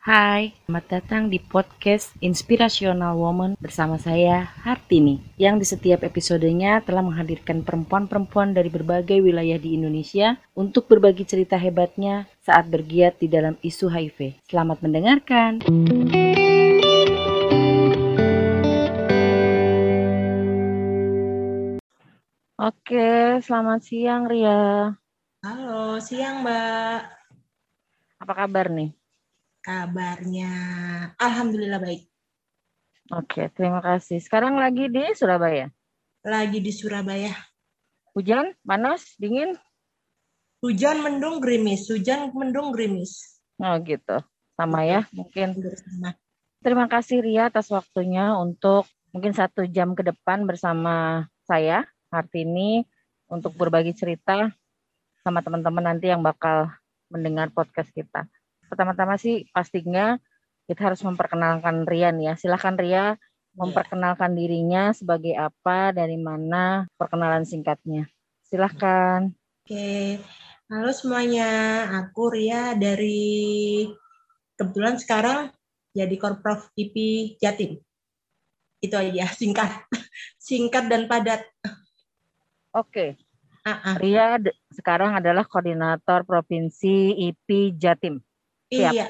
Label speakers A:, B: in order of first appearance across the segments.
A: Hai, selamat datang di podcast Inspirational Woman bersama saya Hartini yang di setiap episodenya telah menghadirkan perempuan-perempuan dari berbagai wilayah di Indonesia untuk berbagi cerita hebatnya saat bergiat di dalam isu HIV. Selamat mendengarkan. Oke, selamat siang Ria.
B: Halo, siang Mbak.
A: Apa kabar nih?
B: Kabarnya Alhamdulillah baik.
A: Oke, terima kasih. Sekarang lagi di Surabaya?
B: Lagi di Surabaya.
A: Hujan, panas, dingin?
B: Hujan mendung gerimis, hujan mendung gerimis.
A: Oh gitu, sama ya mungkin.
B: Bersama.
A: Terima kasih Ria atas waktunya untuk mungkin satu jam ke depan bersama saya Hartini untuk berbagi cerita sama teman-teman nanti yang bakal mendengar podcast kita. Pertama-tama sih pastinya kita harus memperkenalkan Rian ya. Silahkan Ria memperkenalkan dirinya sebagai apa, dari mana, perkenalan singkatnya. Silahkan.
B: Oke, halo semuanya. Aku Ria dari kebetulan sekarang jadi Korprov IP Jatim. Itu aja, singkat. Singkat dan padat.
A: Oke,
B: Ah, ah.
A: Ria sekarang adalah koordinator provinsi IP Jatim. Siap.
B: Iya,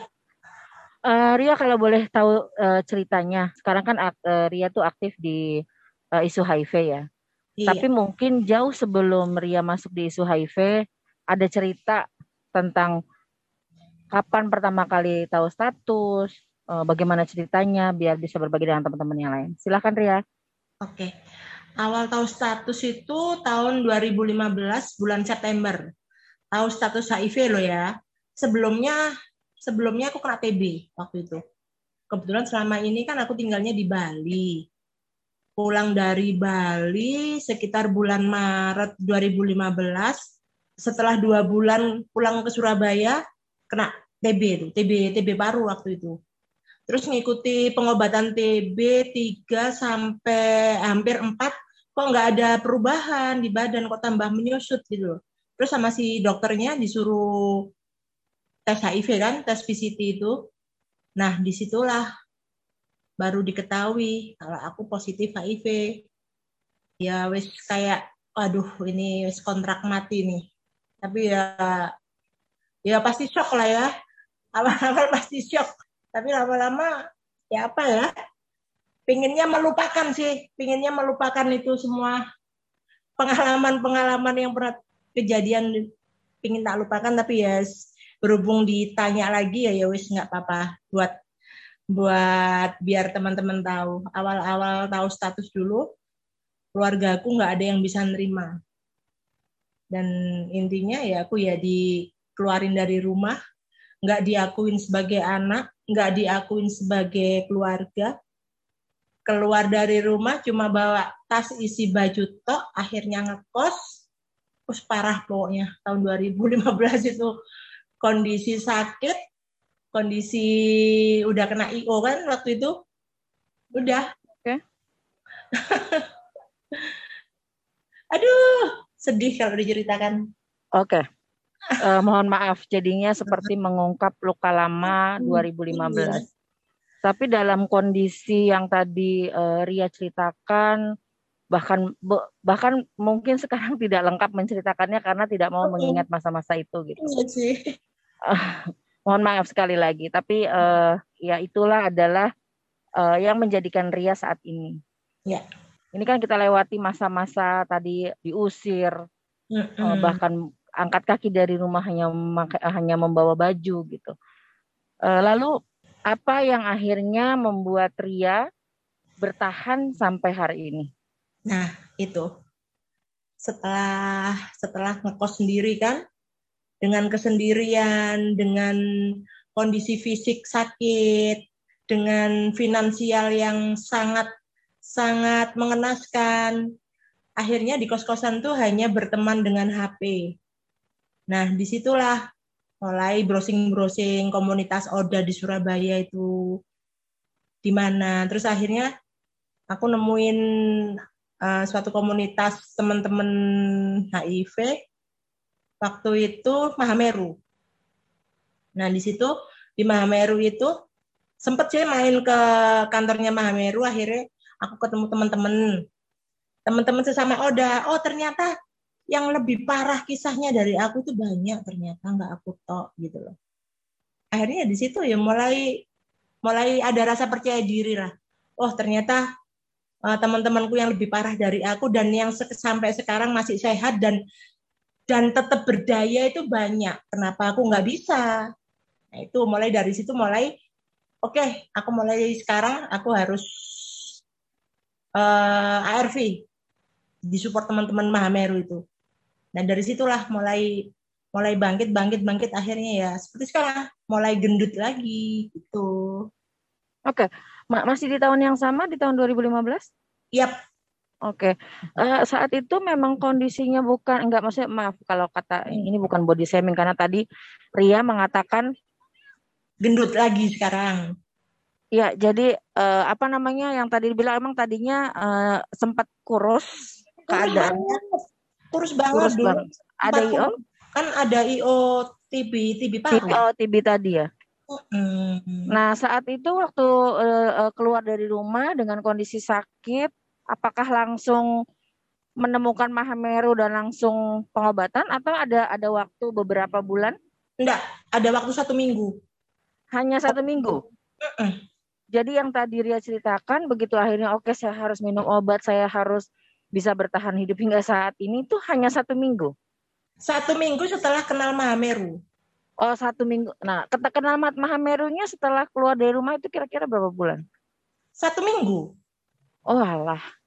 A: Eh, Ria kalau boleh tahu eh, ceritanya, sekarang kan eh, Ria tuh aktif di eh, isu HIV ya.
B: iya.
A: Tapi mungkin jauh sebelum Ria masuk di isu HIV, ada cerita tentang kapan pertama kali tahu status, eh, bagaimana ceritanya, biar bisa berbagi dengan teman-teman yang lain. Silahkan Ria.
B: Oke. Awal tahu status itu tahun 2015 bulan September. Tahu status HIV lo ya. Sebelumnya sebelumnya aku kena TB waktu itu. Kebetulan selama ini kan aku tinggalnya di Bali. Pulang dari Bali sekitar bulan Maret 2015. Setelah dua bulan pulang ke Surabaya, kena TB itu, TB TB paru waktu itu. Terus ngikuti pengobatan TB 3 sampai hampir 4 kok nggak ada perubahan di badan kok tambah menyusut gitu loh. Terus sama si dokternya disuruh tes HIV kan, tes PCT itu. Nah, di situlah baru diketahui kalau aku positif HIV. Ya wis kayak waduh ini wis kontrak mati nih. Tapi ya ya pasti shock lah ya. Awal-awal pasti shock tapi lama-lama ya apa ya pinginnya melupakan sih pinginnya melupakan itu semua pengalaman-pengalaman yang pernah kejadian pingin tak lupakan tapi ya berhubung ditanya lagi ya ya wis nggak apa-apa buat buat biar teman-teman tahu awal-awal tahu status dulu keluarga aku nggak ada yang bisa nerima dan intinya ya aku ya dikeluarin dari rumah nggak diakuin sebagai anak, nggak diakuin sebagai keluarga. Keluar dari rumah cuma bawa tas isi baju tok, akhirnya ngekos. Terus parah pokoknya tahun 2015 itu kondisi sakit, kondisi udah kena IO kan waktu itu. Udah.
A: Oke.
B: Aduh, sedih kalau diceritakan.
A: Oke. Eh, mohon maaf, jadinya seperti mengungkap luka lama 2015. Tapi dalam kondisi yang tadi eh, Ria ceritakan, bahkan bahkan mungkin sekarang tidak lengkap menceritakannya karena tidak mau
B: Oke.
A: mengingat masa-masa itu gitu.
B: Iya sih.
A: Mohon maaf sekali lagi, tapi eh, ya itulah adalah eh, yang menjadikan Ria saat ini.
B: Ya.
A: Ini kan kita lewati masa-masa tadi diusir,
B: Mm-mm.
A: bahkan angkat kaki dari rumah hanya hanya membawa baju gitu. Eh, lalu apa yang akhirnya membuat Ria bertahan sampai hari ini?
B: Nah, itu. Setelah setelah ngekos sendiri kan dengan kesendirian, dengan kondisi fisik sakit, dengan finansial yang sangat sangat mengenaskan. Akhirnya di kos-kosan tuh hanya berteman dengan HP. Nah, di situlah mulai browsing-browsing komunitas Oda di Surabaya itu di mana. Terus akhirnya aku nemuin uh, suatu komunitas teman-teman HIV waktu itu Mahameru. Nah, di situ di Mahameru itu sempet sih main ke kantornya Mahameru akhirnya aku ketemu teman-teman. Teman-teman sesama Oda oh ternyata yang lebih parah kisahnya dari aku itu banyak. Ternyata nggak aku tok gitu loh. Akhirnya di situ ya mulai mulai ada rasa percaya diri lah. Oh ternyata uh, teman-temanku yang lebih parah dari aku dan yang sampai sekarang masih sehat dan dan tetap berdaya itu banyak kenapa aku nggak bisa nah itu mulai dari situ mulai oke okay, aku mulai sekarang aku harus uh, eh, ARV disupport teman-teman Mahameru itu dan dari situlah mulai mulai bangkit bangkit bangkit akhirnya ya seperti sekarang mulai gendut lagi gitu.
A: Oke, okay. masih di tahun yang sama di tahun 2015?
B: Yap.
A: Oke, okay. uh, eh, saat itu memang kondisinya bukan enggak maksudnya maaf kalau kata ini bukan body shaming karena tadi Ria mengatakan
B: gendut lagi sekarang.
A: Ya, jadi uh, apa namanya yang tadi dibilang emang tadinya uh, sempat kurus keadaannya
B: Terus banget Kurus dulu. Banget.
A: Ada IO?
B: Kan ada IO TB, TB parah.
A: Oh, TB tadi ya. Nah, saat itu waktu uh, keluar dari rumah dengan kondisi sakit, apakah langsung menemukan Mahameru dan langsung pengobatan atau ada ada waktu beberapa bulan?
B: Enggak, ada waktu satu minggu.
A: Hanya satu minggu. Jadi yang tadi Ria ceritakan begitu akhirnya oke okay, saya harus minum obat, saya harus bisa bertahan hidup hingga saat ini tuh hanya satu minggu.
B: Satu minggu setelah kenal Mahameru.
A: Oh satu minggu. Nah kenal Mahamerunya setelah keluar dari rumah itu kira-kira berapa bulan?
B: Satu minggu.
A: Oh alah.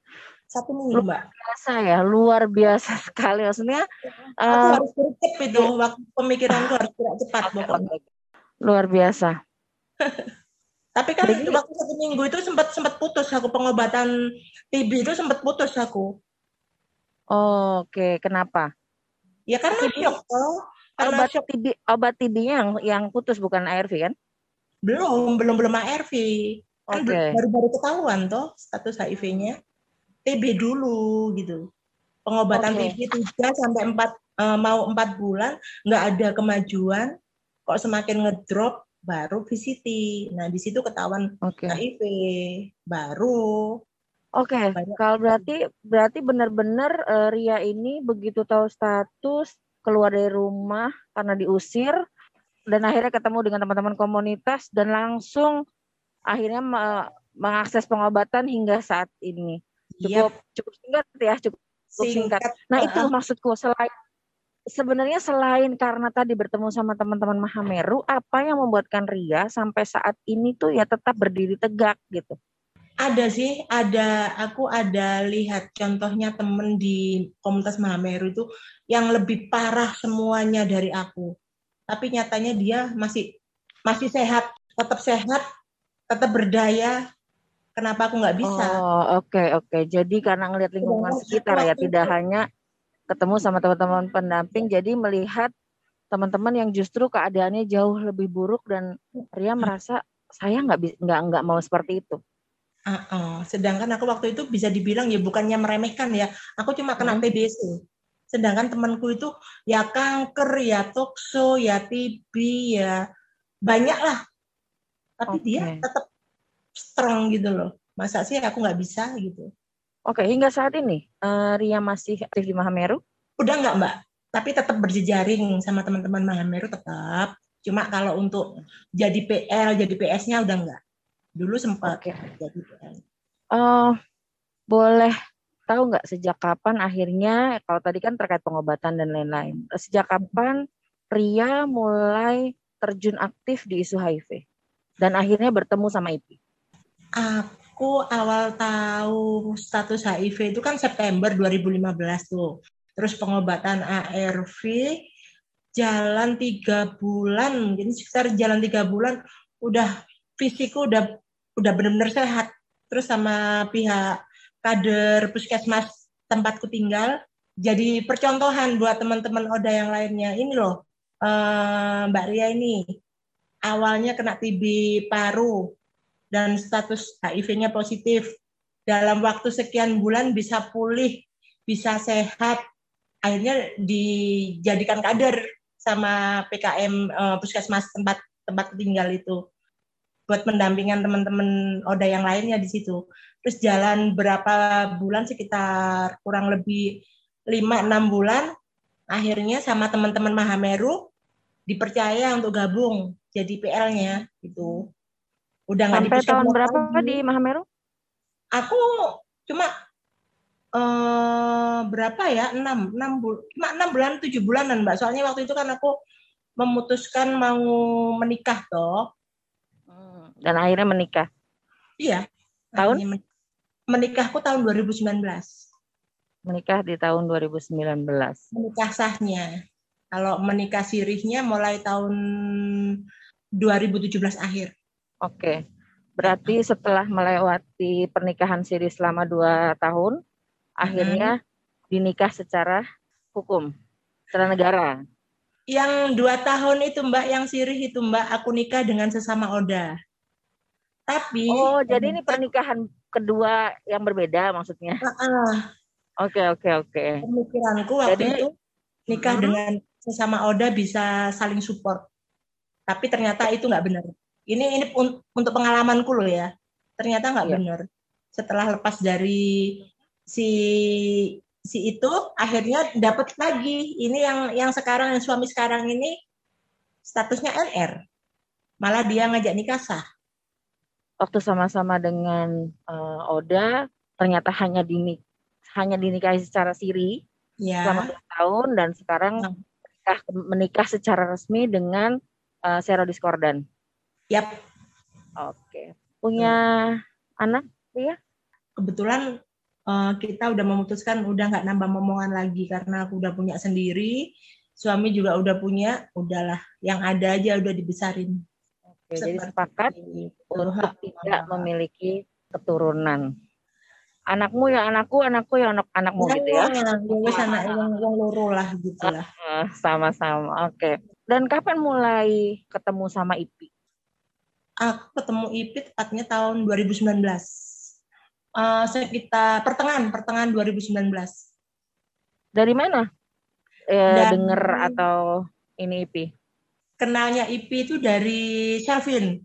B: Satu minggu
A: luar biasa ya, luar biasa sekali maksudnya.
B: Aku uh, harus cepat itu, waktu pemikiranku harus gerak cepat pokoknya.
A: Luar biasa.
B: Tapi kan Jadi, waktu satu minggu itu sempat sempat putus aku pengobatan TB itu sempat putus aku.
A: Oh, Oke, okay. kenapa?
B: Ya karena shock
A: oh. Karena obat shock. TB obat TB yang yang putus bukan ARV kan?
B: Belum, belum belum ARV. Kan okay. baru-baru ketahuan toh status HIV-nya. TB dulu gitu. Pengobatan okay. TB 3 sampai 4 uh, eh, mau 4 bulan nggak ada kemajuan kok semakin ngedrop baru VCT. Nah, di situ ketahuan okay. HIV baru.
A: Oke, okay. kalau berarti berarti benar-benar uh, Ria ini begitu tahu status keluar dari rumah karena diusir dan akhirnya ketemu dengan teman-teman komunitas dan langsung akhirnya mengakses pengobatan hingga saat ini. Cukup yep. cukup singkat ya, cukup, cukup singkat. singkat. Nah, itu maksudku selain sebenarnya selain karena tadi bertemu sama teman-teman Mahameru, apa yang membuatkan Ria sampai saat ini tuh ya tetap berdiri tegak gitu?
B: Ada sih, ada aku ada lihat contohnya temen di komunitas Mahameru itu yang lebih parah semuanya dari aku. Tapi nyatanya dia masih masih sehat, tetap sehat, tetap berdaya. Kenapa aku nggak bisa?
A: Oh, oke okay, oke. Okay. Jadi karena ngelihat lingkungan sekitar ya, tidak hanya ketemu sama teman-teman pendamping jadi melihat teman-teman yang justru keadaannya jauh lebih buruk dan Ria merasa saya nggak nggak nggak mau seperti itu.
B: Uh -uh. Sedangkan aku waktu itu bisa dibilang ya bukannya meremehkan ya, aku cuma kena hmm. TBC. Sedangkan temanku itu ya kanker, ya tokso, ya TB, ya banyak lah. Tapi okay. dia tetap strong gitu loh. Masa sih aku nggak bisa gitu.
A: Oke, hingga saat ini uh, Ria masih aktif di Mahameru?
B: Udah nggak Mbak, tapi tetap berjejaring sama teman-teman Mahameru tetap. Cuma kalau untuk jadi PL, jadi PS-nya udah nggak. Dulu sempat okay. jadi PL.
A: Uh, boleh tahu nggak sejak kapan akhirnya, kalau tadi kan terkait pengobatan dan lain-lain, sejak kapan Ria mulai terjun aktif di isu HIV? Dan akhirnya bertemu sama IPI?
B: Aku awal tahu status HIV itu kan September 2015 tuh. Terus pengobatan ARV jalan tiga bulan, mungkin sekitar jalan tiga bulan udah fisikku udah udah benar-benar sehat. Terus sama pihak kader puskesmas tempatku tinggal jadi percontohan buat teman-teman Oda yang lainnya. Ini loh, eh, Mbak Ria ini awalnya kena TB paru, dan status HIV-nya positif. Dalam waktu sekian bulan bisa pulih, bisa sehat. Akhirnya dijadikan kader sama PKM uh, eh, puskesmas tempat tempat tinggal itu buat pendampingan teman-teman Oda yang lainnya di situ. Terus jalan berapa bulan sekitar kurang lebih 5-6 bulan akhirnya sama teman-teman Mahameru dipercaya untuk gabung jadi PL-nya gitu.
A: Udah nggak Sampai tahun berapa lagi. di Mahameru?
B: Aku cuma uh, berapa ya? 6 6 bulan cuma 6 bulan 7 bulanan, Mbak. Soalnya waktu itu kan aku memutuskan mau menikah toh.
A: Hmm, dan akhirnya menikah.
B: Iya.
A: Tahun?
B: Menikahku tahun 2019.
A: Menikah di tahun 2019.
B: Menikah sahnya. Kalau menikah sirihnya mulai tahun 2017 akhir.
A: Oke. Berarti setelah melewati pernikahan siri selama dua tahun, hmm. akhirnya dinikah secara hukum, secara negara.
B: Yang dua tahun itu Mbak, yang sirih itu Mbak, aku nikah dengan sesama Oda. Tapi
A: Oh, jadi ini pernikahan kedua yang berbeda maksudnya. Oke, oke, oke.
B: Pemikiranku waktu jadi, itu nikah hmm. dengan sesama Oda bisa saling support. Tapi ternyata itu nggak benar. Ini ini untuk pengalamanku loh ya. Ternyata nggak ya. benar. Setelah lepas dari si si itu akhirnya dapat lagi ini yang yang sekarang yang suami sekarang ini statusnya LR malah dia ngajak nikah sah
A: waktu sama-sama dengan uh, Oda ternyata hanya dinik hanya dinikahi secara siri ya. selama dua tahun dan sekarang menikah menikah secara resmi dengan uh, Sero Discordan.
B: Yap.
A: Oke. Punya hmm. anak, ya?
B: Kebetulan uh, kita udah memutuskan udah nggak nambah momongan lagi karena aku udah punya sendiri, suami juga udah punya, udahlah yang ada aja udah dibesarin.
A: Oke, Seperti jadi sepakat untuk tidak memiliki keturunan anakmu ya anakku anakku ya anak anakmu gitu ya
B: wis anak yang yang loro lah gitu lah
A: ah, sama-sama oke okay. dan kapan mulai ketemu sama Ipi
B: aku ketemu Ipi tepatnya tahun 2019 uh, eh, sekitar pertengahan pertengahan 2019
A: dari mana? Eh, denger atau ini Ipi?
B: Kenalnya Ipi itu dari Selvin.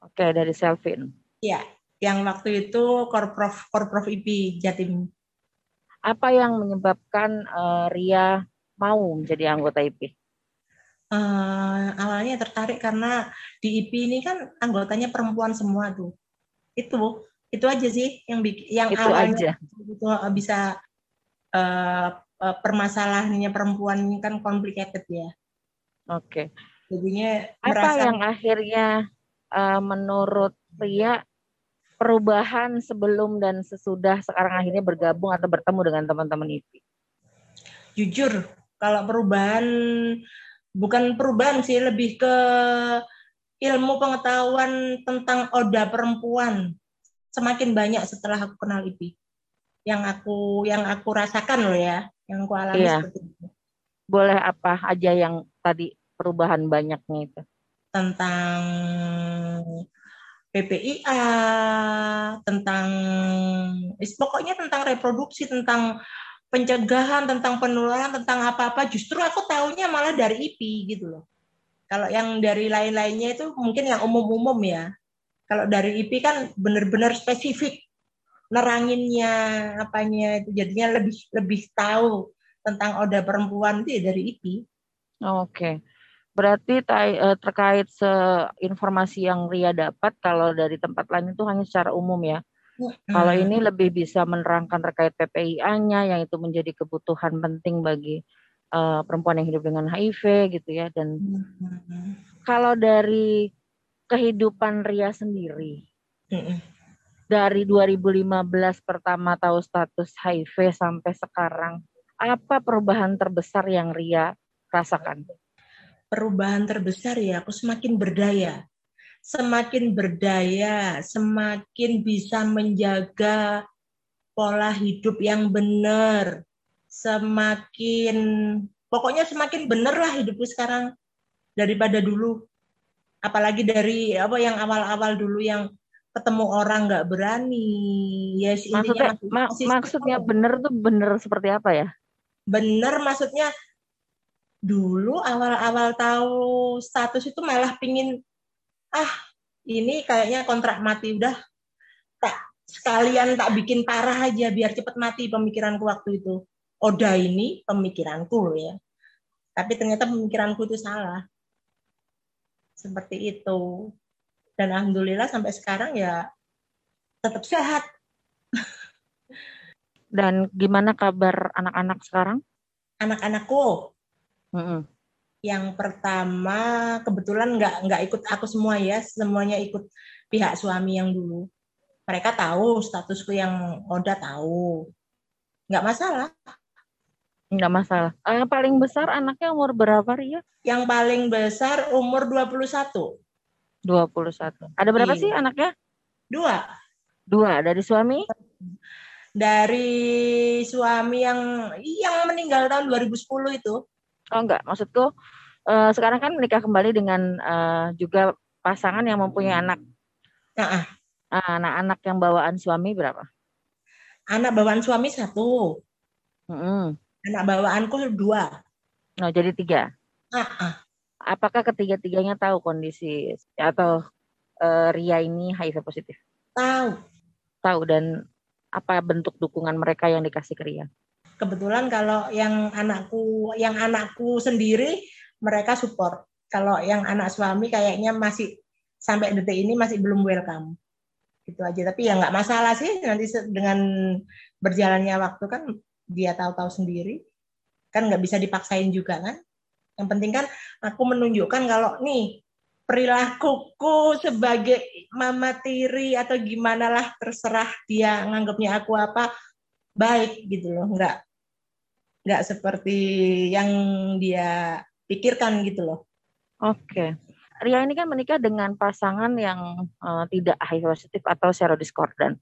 A: Oke okay, dari Selvin.
B: Iya, yang waktu itu Korprov Korprov IP Jatim.
A: Apa yang menyebabkan uh, Ria mau menjadi anggota IP?
B: Uh, awalnya tertarik karena di IP ini kan anggotanya perempuan semua tuh. Itu itu aja sih yang bikin yang
A: itu awalnya aja.
B: itu eh, bisa uh, permasalahannya perempuan ini kan complicated ya.
A: Oke.
B: Okay. Jadinya
A: apa merasa, yang akhirnya uh, menurut Ria perubahan sebelum dan sesudah sekarang akhirnya bergabung atau bertemu dengan teman-teman IPI?
B: Jujur, kalau perubahan bukan perubahan sih, lebih ke ilmu pengetahuan tentang oda perempuan semakin banyak setelah aku kenal IPI. Yang aku yang aku rasakan loh ya, yang aku alami iya. seperti itu.
A: Boleh apa aja yang tadi perubahan banyaknya itu?
B: Tentang PPIA, tentang pokoknya tentang reproduksi, tentang pencegahan, tentang penularan, tentang apa-apa. Justru aku tahunya malah dari IP gitu loh. Kalau yang dari lain-lainnya itu mungkin yang umum-umum ya. Kalau dari IP kan benar-benar spesifik neranginnya apanya itu jadinya lebih lebih tahu tentang oda perempuan itu ya dari IP.
A: Oke. Berarti eh, terkait informasi yang Ria dapat kalau dari tempat lain itu hanya secara umum ya. Kalau ini lebih bisa menerangkan terkait PPIA-nya yang itu menjadi kebutuhan penting bagi uh, perempuan yang hidup dengan HIV gitu ya dan hmm. kalau dari kehidupan Ria sendiri dari 2015 pertama tahu status HIV sampai sekarang apa perubahan terbesar yang Ria rasakan?
B: perubahan terbesar ya aku semakin berdaya. Semakin berdaya, semakin bisa menjaga pola hidup yang benar. Semakin pokoknya semakin benar lah hidupku sekarang daripada dulu. Apalagi dari apa yang awal-awal dulu yang ketemu orang nggak berani.
A: Yes, maksudnya mak maksudnya benar tuh benar seperti apa ya?
B: Benar maksudnya dulu awal-awal tahu status itu malah pingin ah ini kayaknya kontrak mati udah tak sekalian tak bikin parah aja biar cepet mati pemikiranku waktu itu. Oda ini pemikiranku loh ya. Tapi ternyata pemikiranku itu salah. Seperti itu. Dan alhamdulillah sampai sekarang ya tetap sehat.
A: Dan gimana kabar anak-anak sekarang?
B: Anak-anakku,
A: Mm -mm.
B: Yang pertama kebetulan nggak nggak ikut aku semua ya, semuanya ikut pihak suami yang dulu. Mereka tahu statusku yang Oda tahu, nggak masalah.
A: Nggak masalah. Uh, paling besar anaknya umur berapa, Ria?
B: Yang paling besar umur 21.
A: 21. Ada berapa
B: Iya.
A: sih anaknya?
B: Dua.
A: Dua. Dari suami?
B: Dari suami yang yang meninggal tahun 2010 itu.
A: Oh enggak, maksudku uh, sekarang kan menikah kembali dengan uh, juga pasangan yang mempunyai anak.
B: Nah,
A: Uh, Anak-anak yang bawaan suami berapa?
B: anak bawaan suami satu,
A: Mm-mm.
B: anak bawaanku dua.
A: Oh, jadi tiga.
B: Ah, ah.
A: Apakah ketiga-tiganya tahu kondisi atau uh, Ria ini HIV positif?
B: Tahu.
A: Tahu dan apa bentuk dukungan mereka yang dikasih ke Ria?
B: Kebetulan kalau yang anakku, yang anakku sendiri mereka support. Kalau yang anak suami kayaknya masih sampai detik ini masih belum welcome. Gitu aja. Tapi ya nggak masalah sih nanti dengan berjalannya waktu kan dia tahu-tahu sendiri. Kan nggak bisa dipaksain juga kan. Yang penting kan aku menunjukkan kalau nih perilakuku sebagai mama tiri atau gimana lah terserah dia nganggapnya aku apa baik gitu loh nggak nggak seperti yang dia pikirkan gitu loh
A: Oke. Ria ini kan menikah dengan pasangan yang uh, tidak HIV positif atau serodiskordan.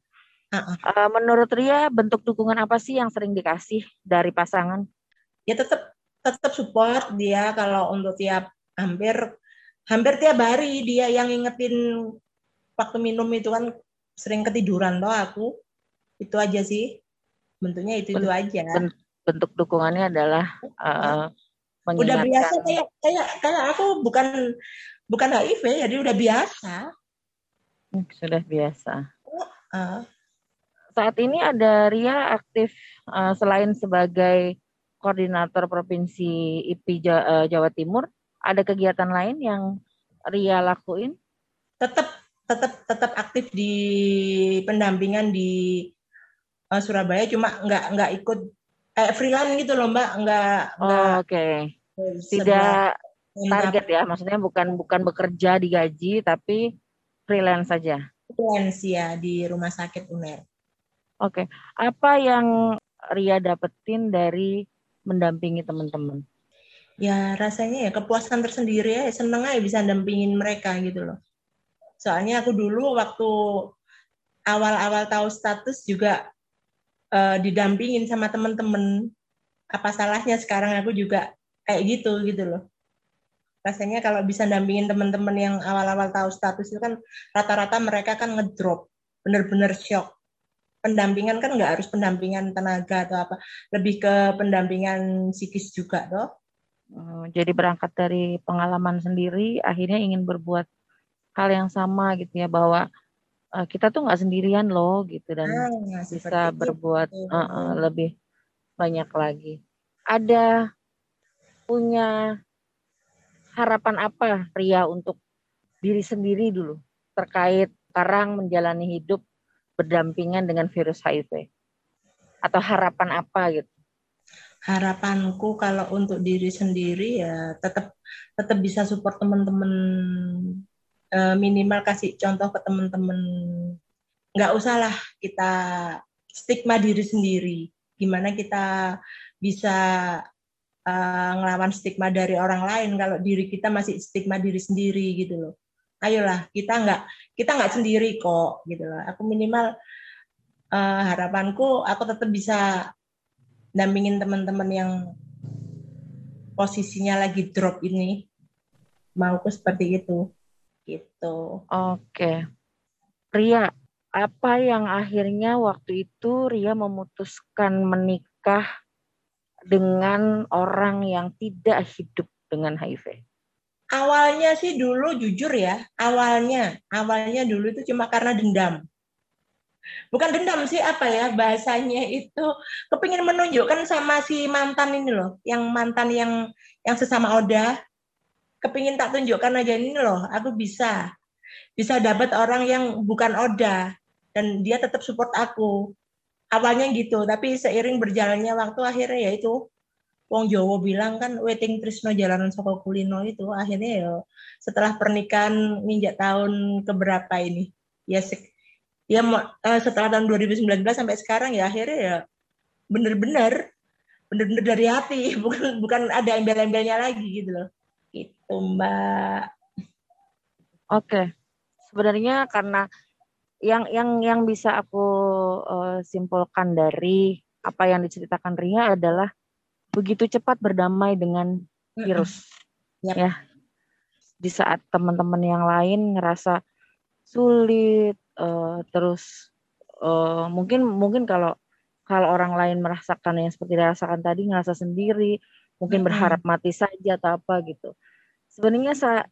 B: Uh-uh.
A: Uh, menurut Ria, bentuk dukungan apa sih yang sering dikasih dari pasangan?
B: ya tetap tetap support dia kalau untuk tiap hampir hampir tiap hari dia yang ingetin waktu minum itu kan sering ketiduran toh aku itu aja sih bentuknya itu itu aja
A: Ben- bentuk dukungannya adalah uh,
B: udah
A: mengingatkan.
B: biasa kayak kayak kayak aku bukan bukan HIV jadi udah biasa
A: Hmm, Sudah biasa.
B: Uh,
A: Saat ini ada Ria aktif uh, selain sebagai koordinator provinsi IPI Ja- uh, Jawa Timur, ada kegiatan lain yang Ria lakuin?
B: tetap tetap tetap aktif di pendampingan di uh, Surabaya cuma nggak nggak ikut kayak freelance gitu loh mbak. Nggak
A: Oh, Oke,
B: sebuah
A: tidak target ya, maksudnya bukan bukan bekerja digaji tapi freelance saja.
B: freelance ya di rumah sakit UNER.
A: Oke, apa yang Ria dapetin dari mendampingi teman-teman?
B: ya rasanya ya kepuasan tersendiri ya seneng aja bisa dampingin mereka gitu loh. Soalnya aku dulu waktu awal-awal tahu status juga eh, didampingin sama temen-temen. Apa salahnya sekarang aku juga kayak gitu gitu loh. Rasanya kalau bisa dampingin teman-teman yang awal-awal tahu status itu kan rata-rata mereka kan ngedrop bener-bener shock. Pendampingan kan nggak harus pendampingan tenaga atau apa lebih ke pendampingan psikis juga toh.
A: Eh, Jadi berangkat dari pengalaman sendiri, akhirnya ingin berbuat hal yang sama gitu ya, bahwa eh, kita tuh nggak sendirian loh gitu dan
B: Nah,
A: bisa berbuat
B: itu.
A: eh, eh, lebih banyak lagi. Ada punya harapan apa Ria untuk diri sendiri dulu terkait sekarang menjalani hidup berdampingan dengan virus HIV? Atau harapan apa gitu?
B: harapanku kalau untuk diri sendiri ya tetap tetap bisa support teman-teman Eh, minimal kasih contoh ke teman-teman nggak usah lah kita stigma diri sendiri. Gimana kita bisa eh, ngelawan stigma dari orang lain kalau diri kita masih stigma diri sendiri gitu loh. Ayolah kita nggak kita nggak sendiri kok gitu loh. Aku minimal eh, harapanku aku tetap bisa dampingin teman-teman yang posisinya lagi drop ini. Mauku seperti itu gitu
A: Oke. Ria, apa yang akhirnya waktu itu Ria memutuskan menikah dengan orang yang tidak hidup dengan HIV?
B: awalnya sih dulu jujur ya, awalnya, awalnya dulu itu cuma karena dendam. Bukan dendam sih apa ya bahasanya itu kepingin menunjukkan sama si mantan ini loh, yang mantan yang yang sesama Oda, kepingin tak tunjukkan aja ini loh, aku bisa, bisa dapat orang yang bukan Oda dan dia tetap support aku. Awalnya gitu, tapi seiring berjalannya waktu akhirnya ya itu Wong Jowo bilang kan waiting Trisno jalanan Soko Kulino itu akhirnya ya setelah pernikahan minjak tahun keberapa ini ya ya uh, setelah tahun 2019 sampai sekarang ya akhirnya ya bener-bener bener-bener dari hati bukan bukan ada embel-embelnya lagi gitu loh itu mbak.
A: Oke. Sebenarnya karena yang yang yang bisa aku uh, simpulkan dari apa yang diceritakan Ria adalah begitu cepat berdamai dengan virus. Yep. ya. Di saat teman-teman yang lain ngerasa sulit uh, terus uh, mungkin mungkin kalau kalau orang lain merasakan yang seperti dirasakan tadi ngerasa sendiri mungkin hmm. berharap mati saja atau apa gitu sebenarnya saya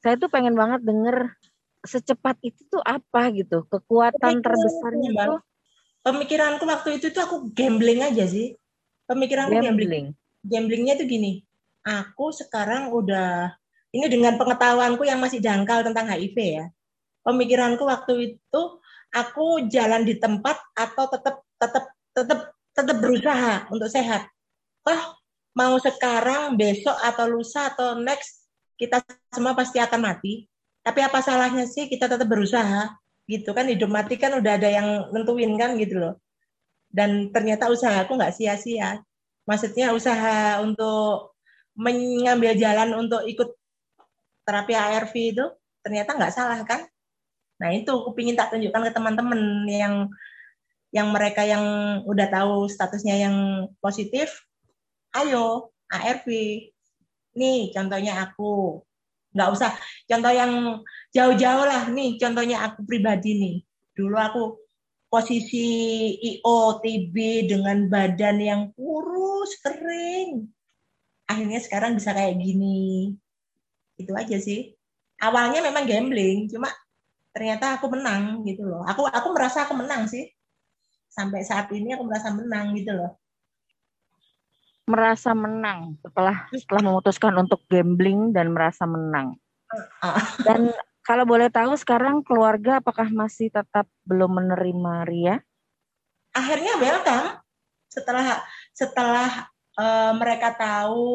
A: saya tuh pengen banget denger secepat itu tuh apa gitu kekuatan terbesarnya itu
B: pemikiranku waktu itu tuh aku gambling aja sih pemikiranku gambling. gambling. Gamblingnya itu gini, aku sekarang udah ini dengan pengetahuanku yang masih dangkal tentang HIV ya. Pemikiranku waktu itu aku jalan di tempat atau tetap tetap tetap tetap berusaha untuk sehat. Oh, mau sekarang, besok atau lusa atau next kita semua pasti akan mati. Tapi apa salahnya sih kita tetap berusaha? Gitu kan hidup mati kan udah ada yang nentuin kan gitu loh dan ternyata usaha aku nggak sia-sia. Maksudnya usaha untuk mengambil jalan untuk ikut terapi ARV itu ternyata nggak salah kan? Nah itu aku ingin tak tunjukkan ke teman-teman yang yang mereka yang udah tahu statusnya yang positif, ayo ARV. Nih contohnya aku, nggak usah contoh yang jauh-jauh lah. Nih contohnya aku pribadi nih. Dulu aku posisi IO TB dengan badan yang kurus kering. Akhirnya sekarang bisa kayak gini. Itu aja sih. Awalnya memang gambling cuma ternyata aku menang gitu loh. Aku aku merasa aku menang sih. Sampai saat ini aku merasa menang gitu loh
A: merasa menang setelah setelah memutuskan untuk gambling dan merasa menang dan kalau boleh tahu sekarang keluarga apakah masih tetap belum menerima Ria?
B: Akhirnya welcome. Setelah setelah uh, mereka tahu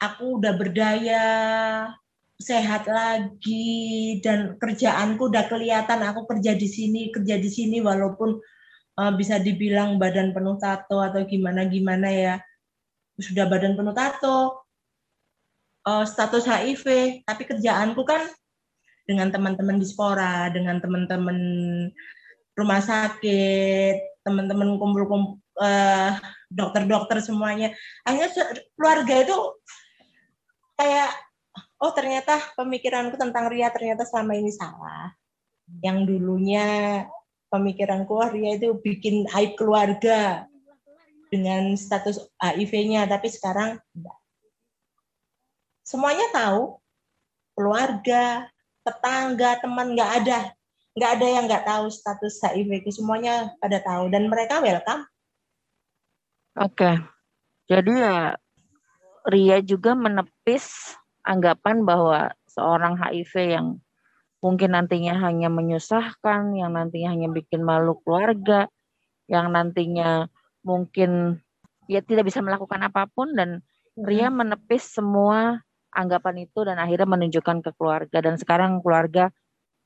B: aku udah berdaya, sehat lagi dan kerjaanku udah kelihatan aku kerja di sini, kerja di sini walaupun uh, bisa dibilang badan penuh tato atau gimana gimana ya. Sudah badan penuh tato, uh, status HIV, tapi kerjaanku kan dengan teman-teman di Spora, dengan teman-teman rumah sakit, teman-teman kumpul-kumpul uh, dokter-dokter semuanya. Akhirnya keluarga itu kayak oh ternyata pemikiranku tentang Ria ternyata selama ini salah. Yang dulunya pemikiranku oh, Ria itu bikin aib keluarga dengan status HIV-nya, tapi sekarang. Semuanya tahu, keluarga, tetangga, teman nggak ada, nggak ada yang nggak tahu status HIV semuanya pada tahu. Dan mereka welcome.
A: Oke, jadi ya Ria juga menepis anggapan bahwa seorang HIV yang mungkin nantinya hanya menyusahkan, yang nantinya hanya bikin malu keluarga, yang nantinya mungkin ya tidak bisa melakukan apa pun dan Ria menepis semua anggapan itu dan akhirnya menunjukkan ke keluarga. Dan sekarang keluarga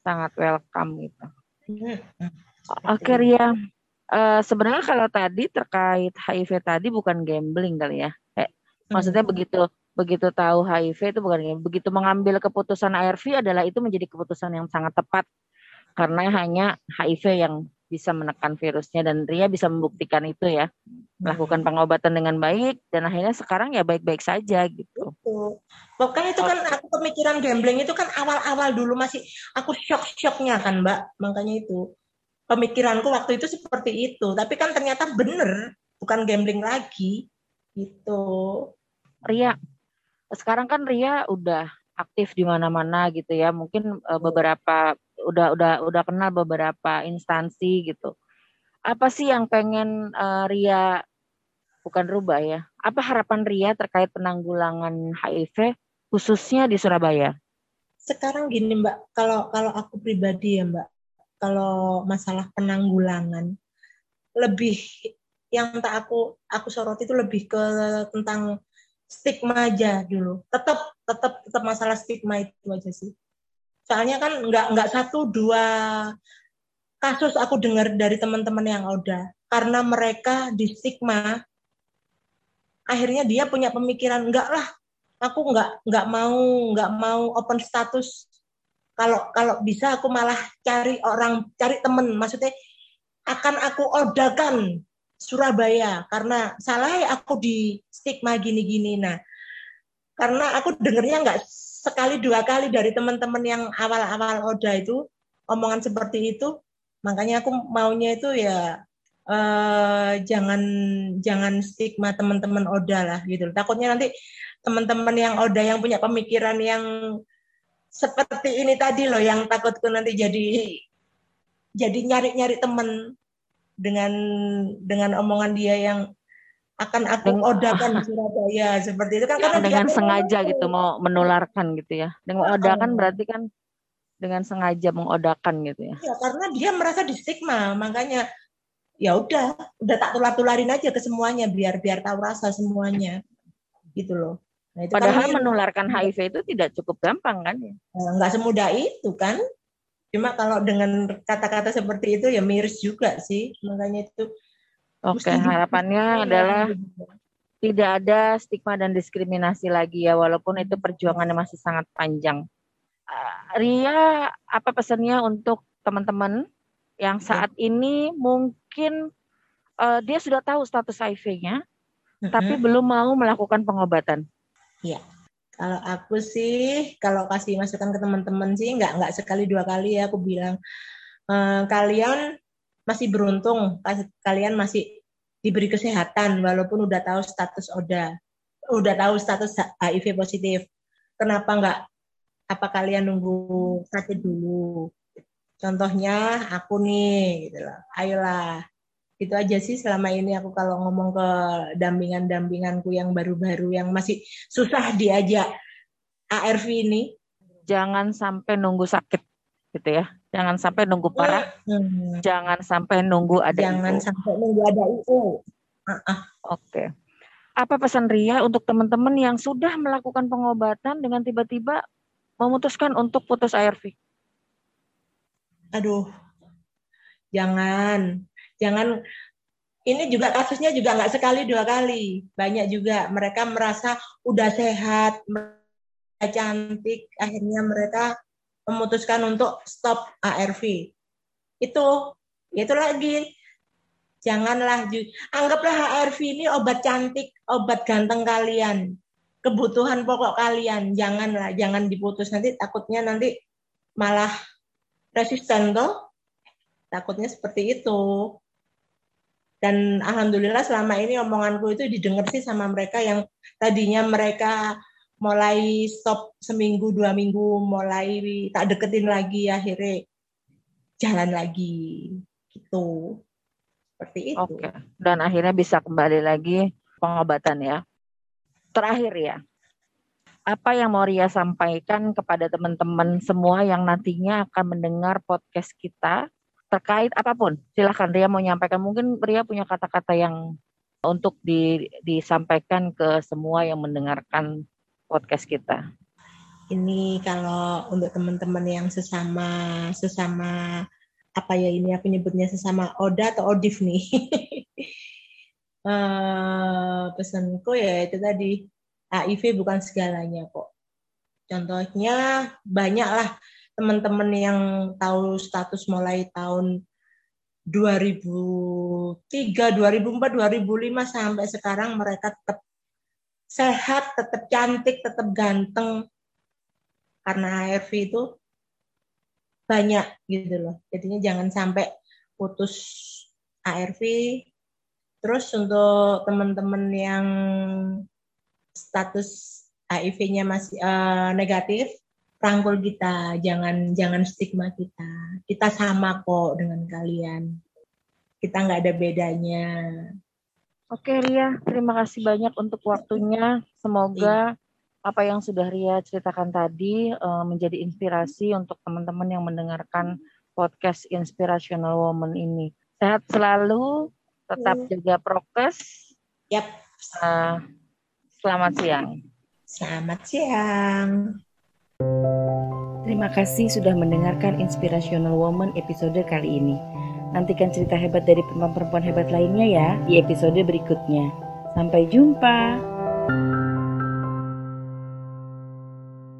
A: sangat welcome gitu. Oke Ria, uh, sebenarnya kalau tadi terkait HIV tadi bukan gambling kali ya. Eh, maksudnya begitu begitu tahu HIV itu bukan begitu mengambil keputusan ARV adalah itu menjadi keputusan yang sangat tepat. Karena hanya HIV yang bisa menekan virusnya dan Ria bisa membuktikan itu ya. Melakukan pengobatan dengan baik dan akhirnya sekarang ya baik-baik saja gitu.
B: Pokoknya itu kan aku pemikiran gambling itu kan awal-awal dulu masih aku shock-shocknya kan Mbak. Makanya itu. Pemikiranku waktu itu seperti itu. Tapi kan ternyata bener bukan gambling lagi. Gitu.
A: Ria sekarang kan Ria udah aktif di mana-mana gitu ya. Mungkin uh, beberapa udah udah udah kenal beberapa instansi gitu. Apa sih yang pengen uh, Ria bukan rubah ya? Apa harapan Ria terkait penanggulangan HIV khususnya di Surabaya?
B: Sekarang gini Mbak, kalau kalau aku pribadi ya Mbak, kalau masalah penanggulangan lebih yang tak aku aku soroti itu lebih ke tentang stigma aja dulu. Tetap tetap tetap masalah stigma itu aja sih. Soalnya kan nggak nggak satu dua kasus aku dengar dari teman-teman yang udah karena mereka di stigma akhirnya dia punya pemikiran enggak lah aku nggak nggak mau nggak mau open status kalau kalau bisa aku malah cari orang cari temen maksudnya akan aku odakan Surabaya karena salah aku di stigma gini-gini. Nah, karena aku dengernya nggak sekali dua kali dari teman-teman yang awal-awal Oda itu omongan seperti itu, makanya aku maunya itu ya eh, jangan jangan stigma teman-teman Oda lah gitu. Takutnya nanti teman-teman yang Oda yang punya pemikiran yang seperti ini tadi loh yang takutku nanti jadi jadi nyari-nyari teman dengan dengan omongan dia yang akan aku odakan di Surabaya seperti itu kan
A: karena dengan sengaja gitu mau menularkan gitu ya. Dengan odakan berarti kan dengan sengaja mengodakan gitu ya.
B: Ya karena dia merasa di stigma makanya ya udah udah tak tular tularin aja ke semuanya biar biar tahu rasa semuanya gitu loh.
A: Nah, itu padahal kan menularkan HIV itu tidak cukup gampang kan ya?
B: Nggak semudah itu kan Cuma kalau dengan kata-kata seperti itu ya miris juga sih. Makanya itu
A: Oke, harapannya adalah tidak ada stigma dan diskriminasi lagi ya walaupun itu perjuangannya masih sangat panjang. Uh, Ria, apa pesannya untuk teman-teman yang saat ini mungkin uh, dia sudah tahu status HIV-nya, uh-huh. tapi belum mau melakukan pengobatan?
B: Iya. Kalau aku sih, kalau kasih masukan ke teman-teman sih, nggak nggak sekali dua kali ya aku bilang e, kalian masih beruntung, kalian masih diberi kesehatan walaupun udah tahu status ODA, udah tahu status HIV positif. Kenapa nggak? Apa kalian nunggu sakit dulu? Contohnya aku nih, gitu loh. Ayolah, itu aja sih selama ini aku kalau ngomong ke dampingan-dampinganku yang baru-baru yang masih susah diajak ARV ini
A: jangan sampai nunggu sakit gitu ya jangan sampai nunggu parah hmm. jangan sampai nunggu ada
B: jangan itu. sampai nunggu ada itu uh -uh.
A: oke okay. apa pesan Ria untuk teman-teman yang sudah melakukan pengobatan dengan tiba-tiba memutuskan untuk putus ARV
B: aduh jangan jangan ini juga kasusnya juga nggak sekali dua kali. Banyak juga mereka merasa udah sehat mereka cantik akhirnya mereka memutuskan untuk stop ARV itu itu lagi. Janganlah anggaplah ARV ini obat cantik obat ganteng kalian. Kebutuhan pokok kalian. Janganlah jangan diputus. Nanti takutnya nanti malah resisten tuh takutnya seperti itu dan alhamdulillah selama ini omonganku itu didengar sih sama mereka yang tadinya mereka mulai stop seminggu dua minggu mulai tak deketin lagi akhirnya jalan lagi gitu seperti itu. Oke.
A: Dan akhirnya bisa kembali lagi pengobatan ya. Terakhir ya, apa yang mau Ria sampaikan kepada teman-teman semua yang nantinya akan mendengar podcast kita terkait apa pun. Silahkan Ria mau nyampaikan. Mungkin Ria punya kata-kata yang untuk di, disampaikan ke semua yang mendengarkan podcast kita.
B: Ini kalau untuk teman-teman yang sesama sesama apa ya ini aku nyebutnya sesama Oda atau Odif nih. uh, pesanku ya itu tadi HIV bukan segalanya kok. Contohnya banyaklah teman-teman yang tahu status mulai tahun 2003, 2004, 2005 sampai sekarang mereka tetap sehat, tetap cantik, tetap ganteng karena ARV itu banyak gitu loh. Jadinya jangan sampai putus ARV. Terus untuk teman-teman yang status HIV-nya masih uh, negatif, rangkul kita, jangan jangan stigma kita. Kita sama kok dengan kalian. Kita nggak ada bedanya.
A: Oke Ria, terima kasih banyak untuk waktunya. Semoga apa yang sudah Ria ceritakan tadi uh, menjadi inspirasi untuk teman-teman yang mendengarkan podcast Inspirational Woman ini. Sehat selalu, tetap jaga prokes.
B: Yap.
A: Uh, selamat siang.
B: Selamat siang.
A: Terima kasih sudah mendengarkan Inspirational Woman episode kali ini. Nantikan cerita hebat dari perempuan-perempuan hebat lainnya ya di episode berikutnya. Sampai jumpa.